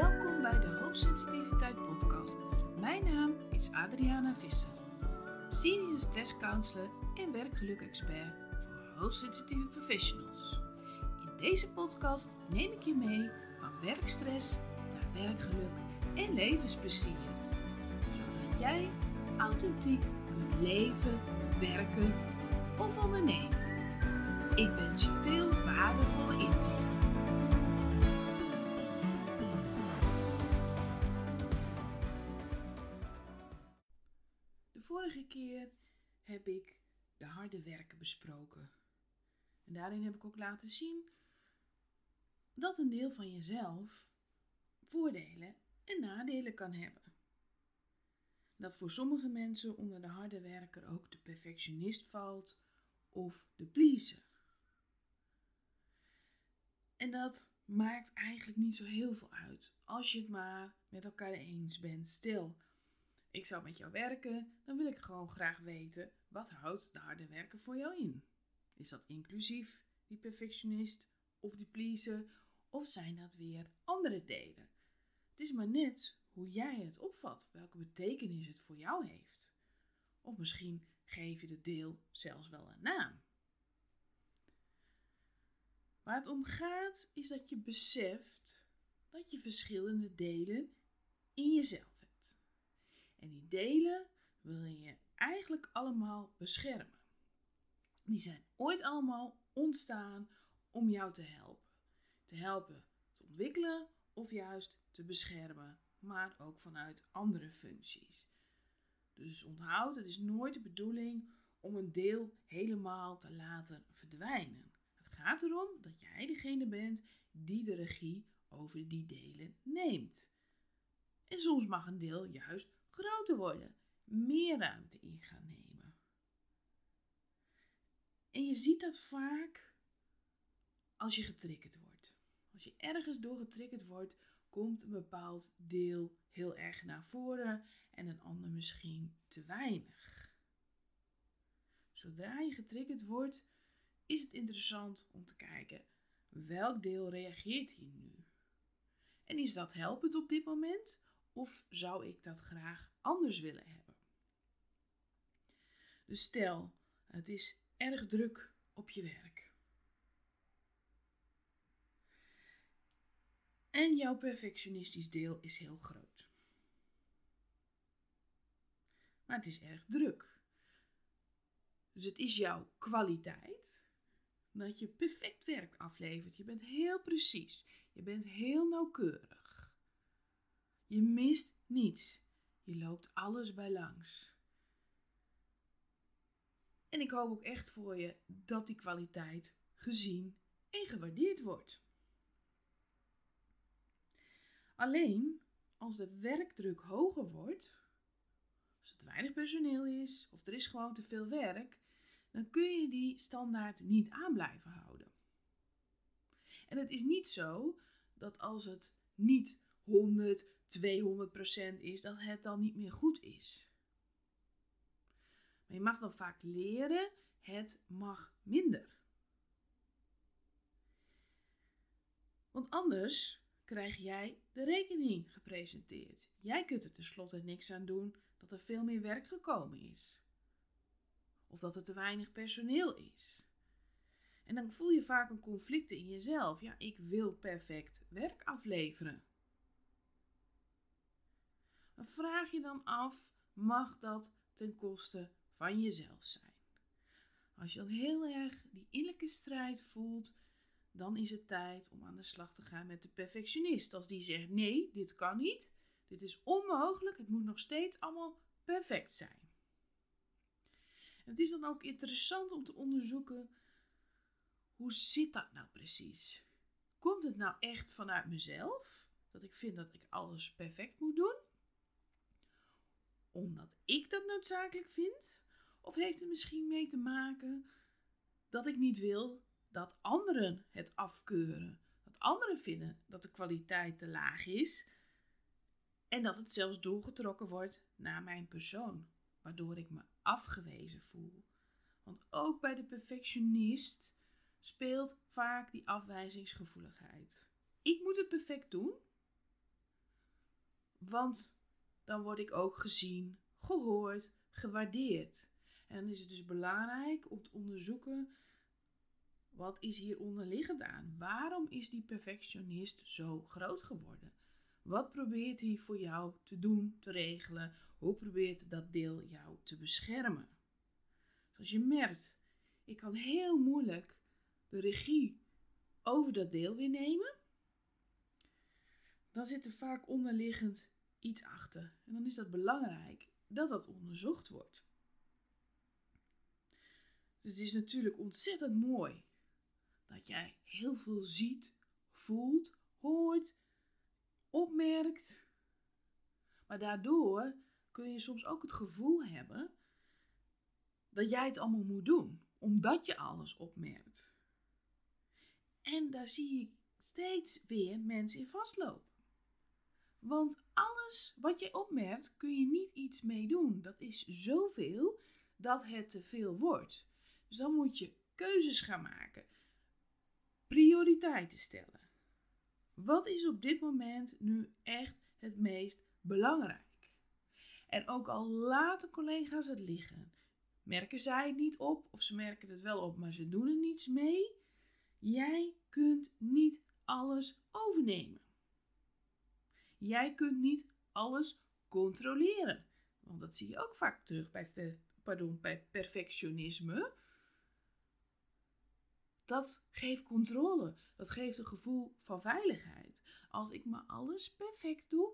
Welkom bij de Hoogsensitiviteit Podcast. Mijn naam is Adriana Visser, senior stress counselor en werkgeluk-expert voor hoogsensitieve professionals. In deze podcast neem ik je mee van werkstress naar werkgeluk en levensplezier, zodat jij authentiek kunt leven, werken of ondernemen. Ik wens je veel waardevolle inzichten. Vorige keer heb ik de harde werken besproken. En daarin heb ik ook laten zien dat een deel van jezelf voordelen en nadelen kan hebben. Dat voor sommige mensen onder de harde werker ook de perfectionist valt of de pleaser. En dat maakt eigenlijk niet zo heel veel uit als je het maar met elkaar eens bent. Stil, ik zou met jou werken, dan wil ik gewoon graag weten wat houdt de harde werker voor jou in. Is dat inclusief die perfectionist of die pleaser of zijn dat weer andere delen? Het is maar net hoe jij het opvat, welke betekenis het voor jou heeft. Of misschien geef je het deel zelfs wel een naam. Waar het om gaat is dat je beseft dat je verschillende delen in jezelf. En die delen wil je eigenlijk allemaal beschermen. Die zijn ooit allemaal ontstaan om jou te helpen. Te helpen te ontwikkelen of juist te beschermen, maar ook vanuit andere functies. Dus onthoud, het is nooit de bedoeling om een deel helemaal te laten verdwijnen. Het gaat erom dat jij degene bent die de regie over die delen neemt. En soms mag een deel juist groter worden, meer ruimte in gaan nemen. En je ziet dat vaak als je getriggerd wordt. Als je ergens door getriggerd wordt, komt een bepaald deel heel erg naar voren en een ander misschien te weinig. Zodra je getriggerd wordt, is het interessant om te kijken welk deel reageert hier nu. En is dat helpend op dit moment of zou ik dat graag anders willen hebben? Dus stel, het is erg druk op je werk. En jouw perfectionistisch deel is heel groot. Maar het is erg druk. Dus het is jouw kwaliteit dat je perfect werk aflevert. Je bent heel precies. Je bent heel nauwkeurig. Je mist niets. Je loopt alles bij langs. En ik hoop ook echt voor je dat die kwaliteit gezien en gewaardeerd wordt. Alleen als de werkdruk hoger wordt, als te weinig personeel is of er is gewoon te veel werk, dan kun je die standaard niet aan blijven houden. En het is niet zo dat als het niet 100, 200 procent is, dat het dan niet meer goed is. Maar je mag dan vaak leren, het mag minder. Want anders krijg jij de rekening gepresenteerd. Jij kunt er tenslotte niks aan doen dat er veel meer werk gekomen is. Of dat er te weinig personeel is. En dan voel je vaak een conflict in jezelf. Ja, ik wil perfect werk afleveren. Vraag je dan af, mag dat ten koste van jezelf zijn? Als je dan heel erg die innerlijke strijd voelt dan is het tijd om aan de slag te gaan met de perfectionist. Als die zegt: nee, dit kan niet, dit is onmogelijk, het moet nog steeds allemaal perfect zijn. het is dan ook interessant om te onderzoeken: hoe zit dat nou precies? Komt het nou echt vanuit mezelf? Dat ik vind dat ik alles perfect moet doen? Omdat ik dat noodzakelijk vind? Of heeft het misschien mee te maken dat ik niet wil dat anderen het afkeuren. Dat anderen vinden dat de kwaliteit te laag is. En dat het zelfs doorgetrokken wordt naar mijn persoon, waardoor ik me afgewezen voel. Want ook bij de perfectionist speelt vaak die afwijzingsgevoeligheid. Ik moet het perfect doen. Want dan word ik ook gezien, gehoord, gewaardeerd. En dan is het dus belangrijk om te onderzoeken wat is hier onderliggend aan? Waarom is die perfectionist zo groot geworden? Wat probeert hij voor jou te doen, te regelen? Hoe probeert dat deel jou te beschermen? Zoals je merkt, ik kan heel moeilijk de regie over dat deel weer nemen. Dan zit er vaak onderliggend iets achter. En dan is dat belangrijk dat dat onderzocht wordt. Dus het is natuurlijk ontzettend mooi dat jij heel veel ziet, voelt, hoort, opmerkt. Maar daardoor kun je soms ook het gevoel hebben dat jij het allemaal moet doen, omdat je alles opmerkt. En daar zie ik steeds weer mensen in vastlopen. Want alles wat je opmerkt, kun je niet iets mee doen. Dat is zoveel dat het te veel wordt. Dus dan moet je keuzes gaan maken, prioriteiten stellen. Wat is op dit moment nu echt het meest belangrijk? En ook al laten collega's het liggen, merken zij het niet op of ze merken het wel op, maar ze doen er niets mee. Jij kunt niet alles overnemen. Jij kunt niet alles controleren. Want dat zie je ook vaak terug bij, pardon, bij perfectionisme. Dat geeft controle. Dat geeft een gevoel van veiligheid. Als ik maar alles perfect doe,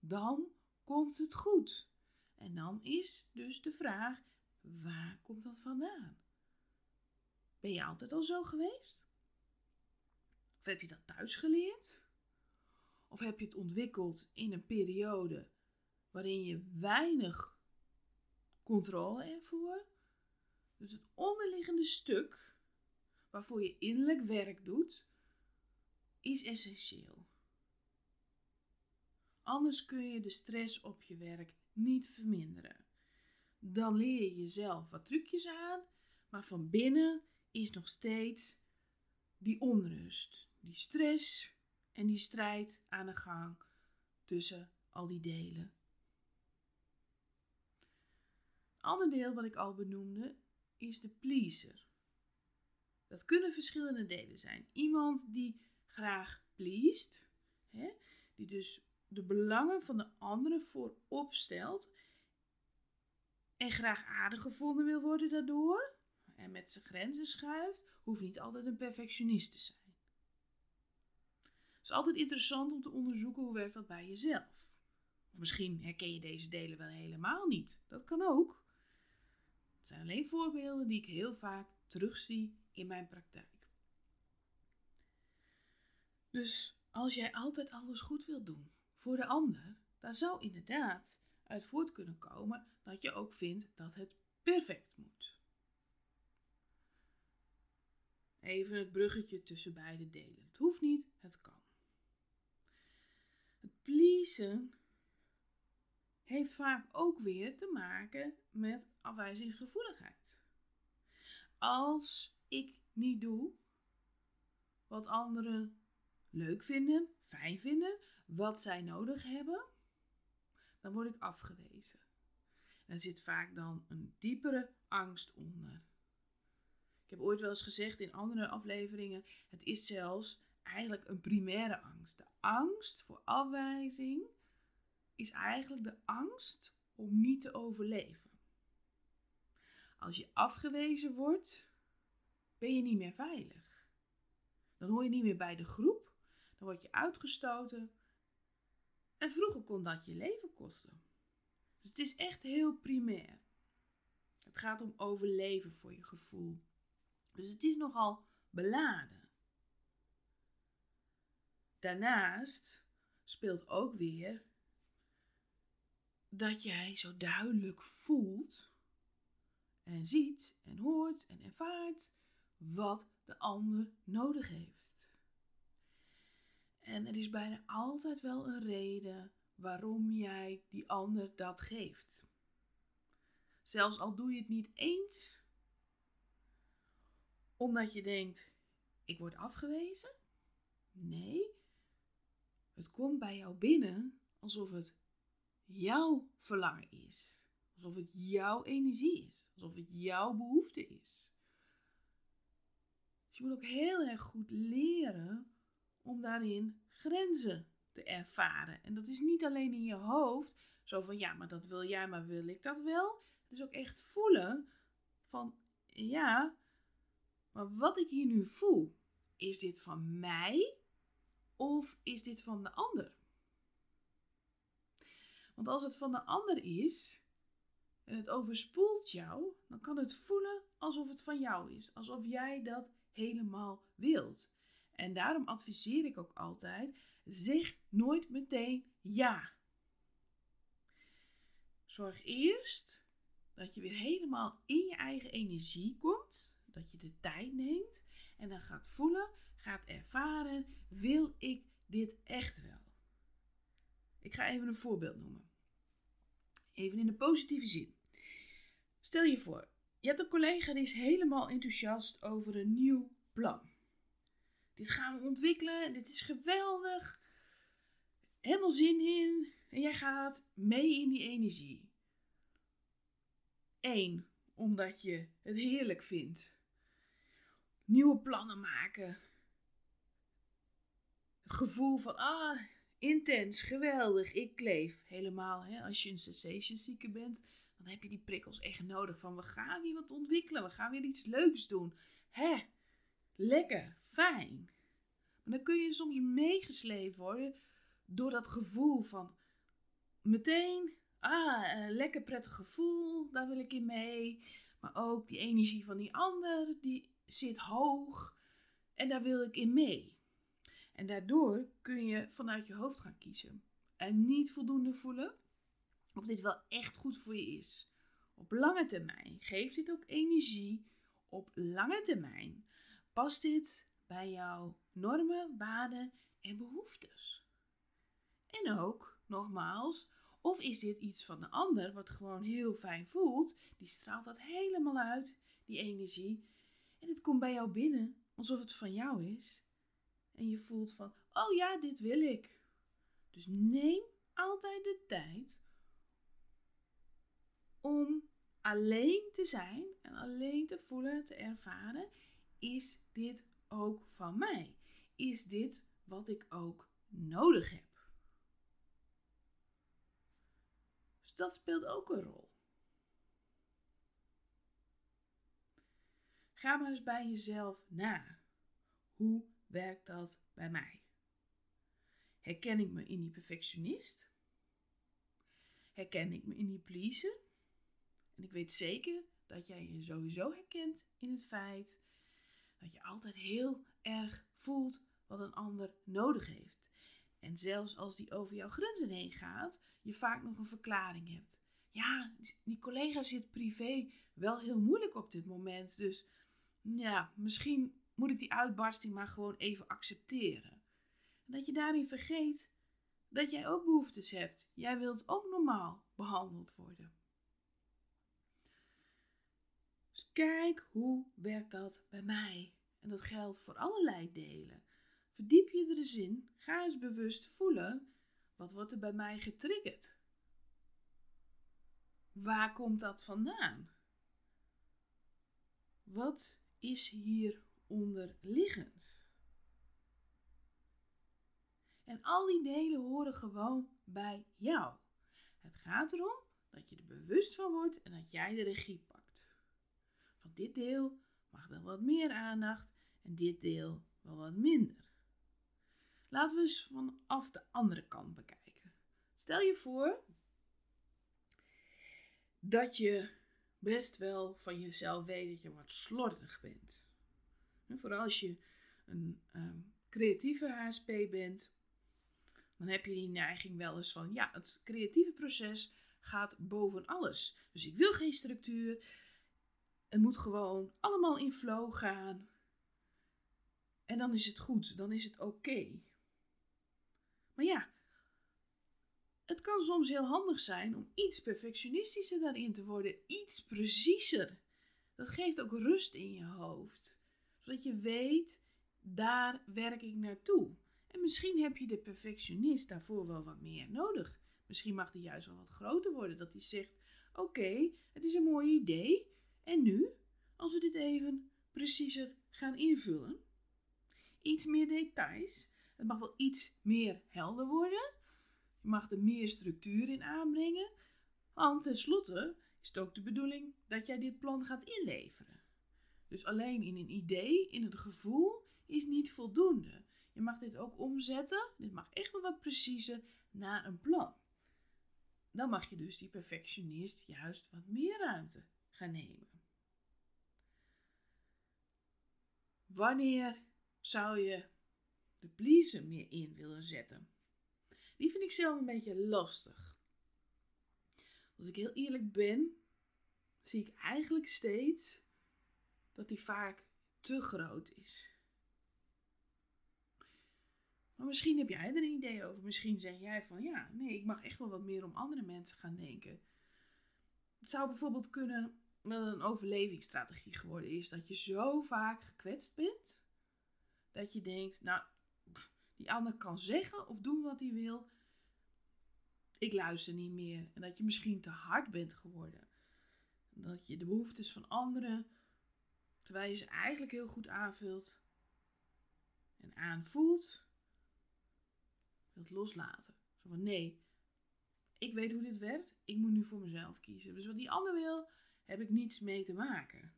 dan komt het goed. En dan is dus de vraag: waar komt dat vandaan? Ben je altijd al zo geweest? Of heb je dat thuis geleerd? Of heb je het ontwikkeld in een periode waarin je weinig controle ervoor? Dus het onderliggende stuk waarvoor je innerlijk werk doet, is essentieel. Anders kun je de stress op je werk niet verminderen. Dan leer je jezelf wat trucjes aan, maar van binnen is nog steeds die onrust, die stress en die strijd aan de gang tussen al die delen. Een ander deel wat ik al benoemde is de pleaser. Dat kunnen verschillende delen zijn. Iemand die graag pleest, die dus de belangen van de anderen voorop stelt en graag aardig gevonden wil worden daardoor en met zijn grenzen schuift, hoeft niet altijd een perfectionist te zijn. Het is altijd interessant om te onderzoeken hoe werkt dat bij jezelf. Of misschien herken je deze delen wel helemaal niet. Dat kan ook. Het zijn alleen voorbeelden die ik heel vaak terugzie in mijn praktijk. Dus als jij altijd alles goed wilt doen voor de ander, dan zou inderdaad uit voort kunnen komen dat je ook vindt dat het perfect moet. Even het bruggetje tussen beide delen. Het hoeft niet, het kan. Pleasen heeft vaak ook weer te maken met afwijzingsgevoeligheid. Als ik niet doe wat anderen leuk vinden, fijn vinden, wat zij nodig hebben, dan word ik afgewezen. Er zit vaak dan een diepere angst onder. Ik heb ooit wel eens gezegd in andere afleveringen: het is zelfs eigenlijk een primaire angst. De angst voor afwijzing is eigenlijk de angst om niet te overleven. Als je afgewezen wordt, ben je niet meer veilig. Dan hoor je niet meer bij de groep, dan word je uitgestoten. En vroeger kon dat je leven kosten. Dus het is echt heel primair. Het gaat om overleven voor je gevoel. Dus het is nogal beladen. Daarnaast speelt ook weer dat jij zo duidelijk voelt en ziet en hoort en ervaart wat de ander nodig heeft. En er is bijna altijd wel een reden waarom jij die ander dat geeft. Zelfs al doe je het niet eens, omdat je denkt: ik word afgewezen. Nee, het komt bij jou binnen alsof het jouw verlangen is. Alsof het jouw energie is. Alsof het jouw behoefte is. Dus je moet ook heel erg goed leren om daarin grenzen te ervaren. En dat is niet alleen in je hoofd, zo van ja, maar dat wil jij, maar wil ik dat wel? Het is ook echt voelen van ja, maar wat ik hier nu voel, is dit van mij of is dit van de ander? Want als het van de ander is en het overspoelt jou, dan kan het voelen alsof het van jou is, alsof jij dat helemaal wilt. En daarom adviseer ik ook altijd: zeg nooit meteen ja. Zorg eerst dat je weer helemaal in je eigen energie komt, dat je de tijd neemt en dan gaat voelen, gaat ervaren: wil ik dit echt wel? Ik ga even een voorbeeld noemen. Even in de positieve zin. Stel je voor, je hebt een collega die is helemaal enthousiast over een nieuw plan. Dit gaan we ontwikkelen, dit is geweldig. Helemaal zin in. En jij gaat mee in die energie. Eén, omdat je het heerlijk vindt. Nieuwe plannen maken. Gevoel van, ah, intens, geweldig, ik leef. Helemaal, hè, als je een cessation zieke bent, dan heb je die prikkels echt nodig. Van, we gaan weer wat ontwikkelen, we gaan weer iets leuks doen. Hè, lekker, fijn. Maar dan kun je soms meegeslepen worden door dat gevoel van meteen, ah, lekker prettig gevoel, daar wil ik in mee. Maar ook die energie van die ander, die zit hoog en daar wil ik in mee. En daardoor kun je vanuit je hoofd gaan kiezen. En niet voldoende voelen of dit wel echt goed voor je is. Op lange termijn geeft dit ook energie. Op lange termijn past dit bij jouw normen, waarden en behoeftes. En ook, nogmaals, of is dit iets van de ander wat gewoon heel fijn voelt, die straalt dat helemaal uit, die energie, en het komt bij jou binnen alsof het van jou is. En je voelt van, oh ja, dit wil ik. Dus neem altijd de tijd om alleen te zijn en alleen te voelen, te ervaren, is dit ook van mij? Is dit wat ik ook nodig heb? Dus dat speelt ook een rol. Ga maar eens bij jezelf na. Hoe werkt dat bij mij? Herken ik me in die perfectionist? Herken ik me in die pleaser? En ik weet zeker dat jij je sowieso herkent in het feit dat je altijd heel erg voelt wat een ander nodig heeft. En zelfs als die over jouw grenzen heen gaat, je vaak nog een verklaring hebt. Ja, die collega zit privé wel heel moeilijk op dit moment. Dus ja, misschien moet ik die uitbarsting maar gewoon even accepteren. En dat je daarin vergeet dat jij ook behoeftes hebt. Jij wilt ook normaal behandeld worden. Dus kijk hoe werkt dat bij mij. En dat geldt voor allerlei delen. Verdiep je er eens in. Ga eens bewust voelen. Wat wordt er bij mij getriggerd? Waar komt dat vandaan? Wat is hier onderliggend? En al die delen horen gewoon bij jou. Het gaat erom dat je er bewust van wordt en dat jij de regie pakt. Van dit deel mag wel wat meer aandacht en dit deel wel wat minder. Laten we eens vanaf de andere kant bekijken. Stel je voor dat je best wel van jezelf weet dat je wat slordig bent. Vooral als je een ehm, creatieve HSP bent, dan heb je die neiging wel eens van, ja, het creatieve proces gaat boven alles. Dus ik wil geen structuur. Het moet gewoon allemaal in flow gaan. En dan is het goed, dan is het oké. Maar ja, het kan soms heel handig zijn om iets perfectionistischer daarin te worden, iets preciezer. Dat geeft ook rust in je hoofd, zodat je weet, daar werk ik naartoe. En misschien heb je de perfectionist daarvoor wel wat meer nodig. Misschien mag die juist wel wat groter worden. Dat hij zegt: Oké, het is een mooi idee. En nu, als we dit even preciezer gaan invullen, iets meer details. Het mag wel iets meer helder worden. Je mag er meer structuur in aanbrengen. Want tenslotte is het ook de bedoeling dat jij dit plan gaat inleveren. Dus alleen in een idee, in het gevoel, is niet voldoende. Je mag dit ook omzetten, dit mag echt wel wat preciezer, naar een plan. Dan mag je dus die perfectionist juist wat meer ruimte gaan nemen. Wanneer zou je de pleaser meer in willen zetten? Die vind ik zelf een beetje lastig. Als ik heel eerlijk ben, zie ik eigenlijk steeds dat die vaak te groot is. Maar misschien heb jij er een idee over. Misschien zeg jij van ja, nee, ik mag echt wel wat meer om andere mensen gaan denken. Het zou bijvoorbeeld kunnen dat het een overlevingsstrategie geworden is. Dat je zo vaak gekwetst bent. Dat je denkt, nou, die ander kan zeggen of doen wat hij wil. Ik luister niet meer. En dat je misschien te hard bent geworden. Dat je de behoeftes van anderen, terwijl je ze eigenlijk heel goed aanvult en aanvoelt, wilt loslaten. Zo van nee, ik weet hoe dit werkt, ik moet nu voor mezelf kiezen. Dus wat die ander wil, heb ik niets mee te maken.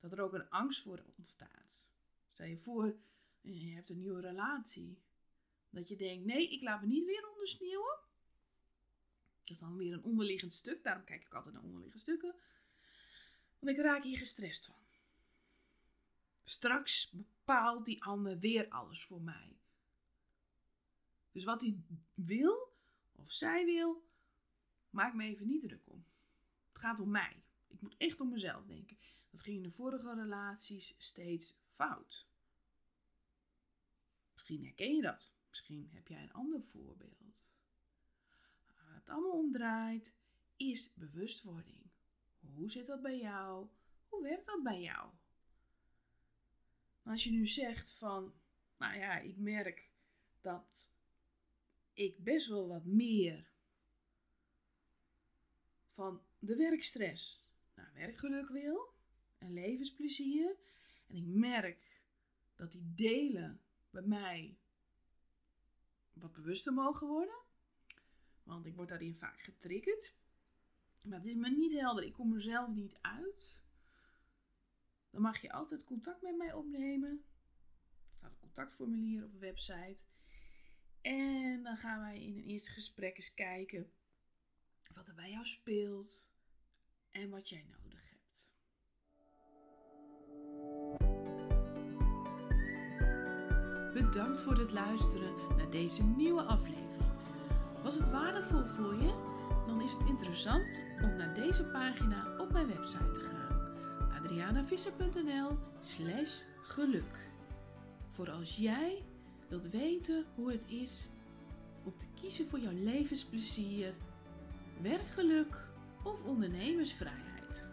Dat er ook een angst voor ontstaat. Stel je voor, je hebt een nieuwe relatie. Dat je denkt, nee, ik laat me niet weer ondersneeuwen. Dat is dan weer een onderliggend stuk. Daarom kijk ik altijd naar onderliggende stukken. Want ik raak hier gestrest van. Straks bepaalt die ander weer alles voor mij. Dus wat hij wil, of zij wil, maak me even niet druk om. Het gaat om mij. Ik moet echt om mezelf denken. Dat ging in de vorige relaties steeds fout. Misschien herken je dat. Misschien heb jij een ander voorbeeld. Waar het allemaal omdraait, is bewustwording. Hoe zit dat bij jou? Hoe werkt dat bij jou? Als je nu zegt van, nou ja, ik merk dat ik best wel wat meer van de werkstress naar werkgeluk wil en levensplezier. En ik merk dat die delen bij mij wat bewuster mogen worden. Want ik word daarin vaak getriggerd. Maar het is me niet helder. Ik kom er zelf niet uit. Dan mag je altijd contact met mij opnemen. Er staat een contactformulier op de website. En dan gaan wij in een eerste gesprek eens kijken wat er bij jou speelt en wat jij nodig hebt. Bedankt voor het luisteren naar deze nieuwe aflevering. Was het waardevol voor je? Dan is het interessant om naar deze pagina op mijn website te gaan. adrianavisser.nl slash geluk. Voor als jij wilt weten hoe het is om te kiezen voor jouw levensplezier, werkgeluk of ondernemersvrijheid.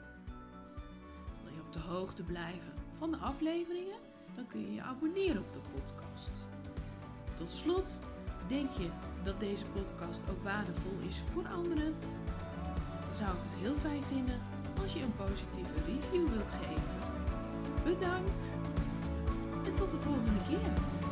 Wil je op de hoogte blijven van de afleveringen? Dan kun je je abonneren op de podcast. Tot slot, denk je dat deze podcast ook waardevol is voor anderen? Zou ik het heel fijn vinden als je een positieve review wilt geven. Bedankt en tot de volgende keer.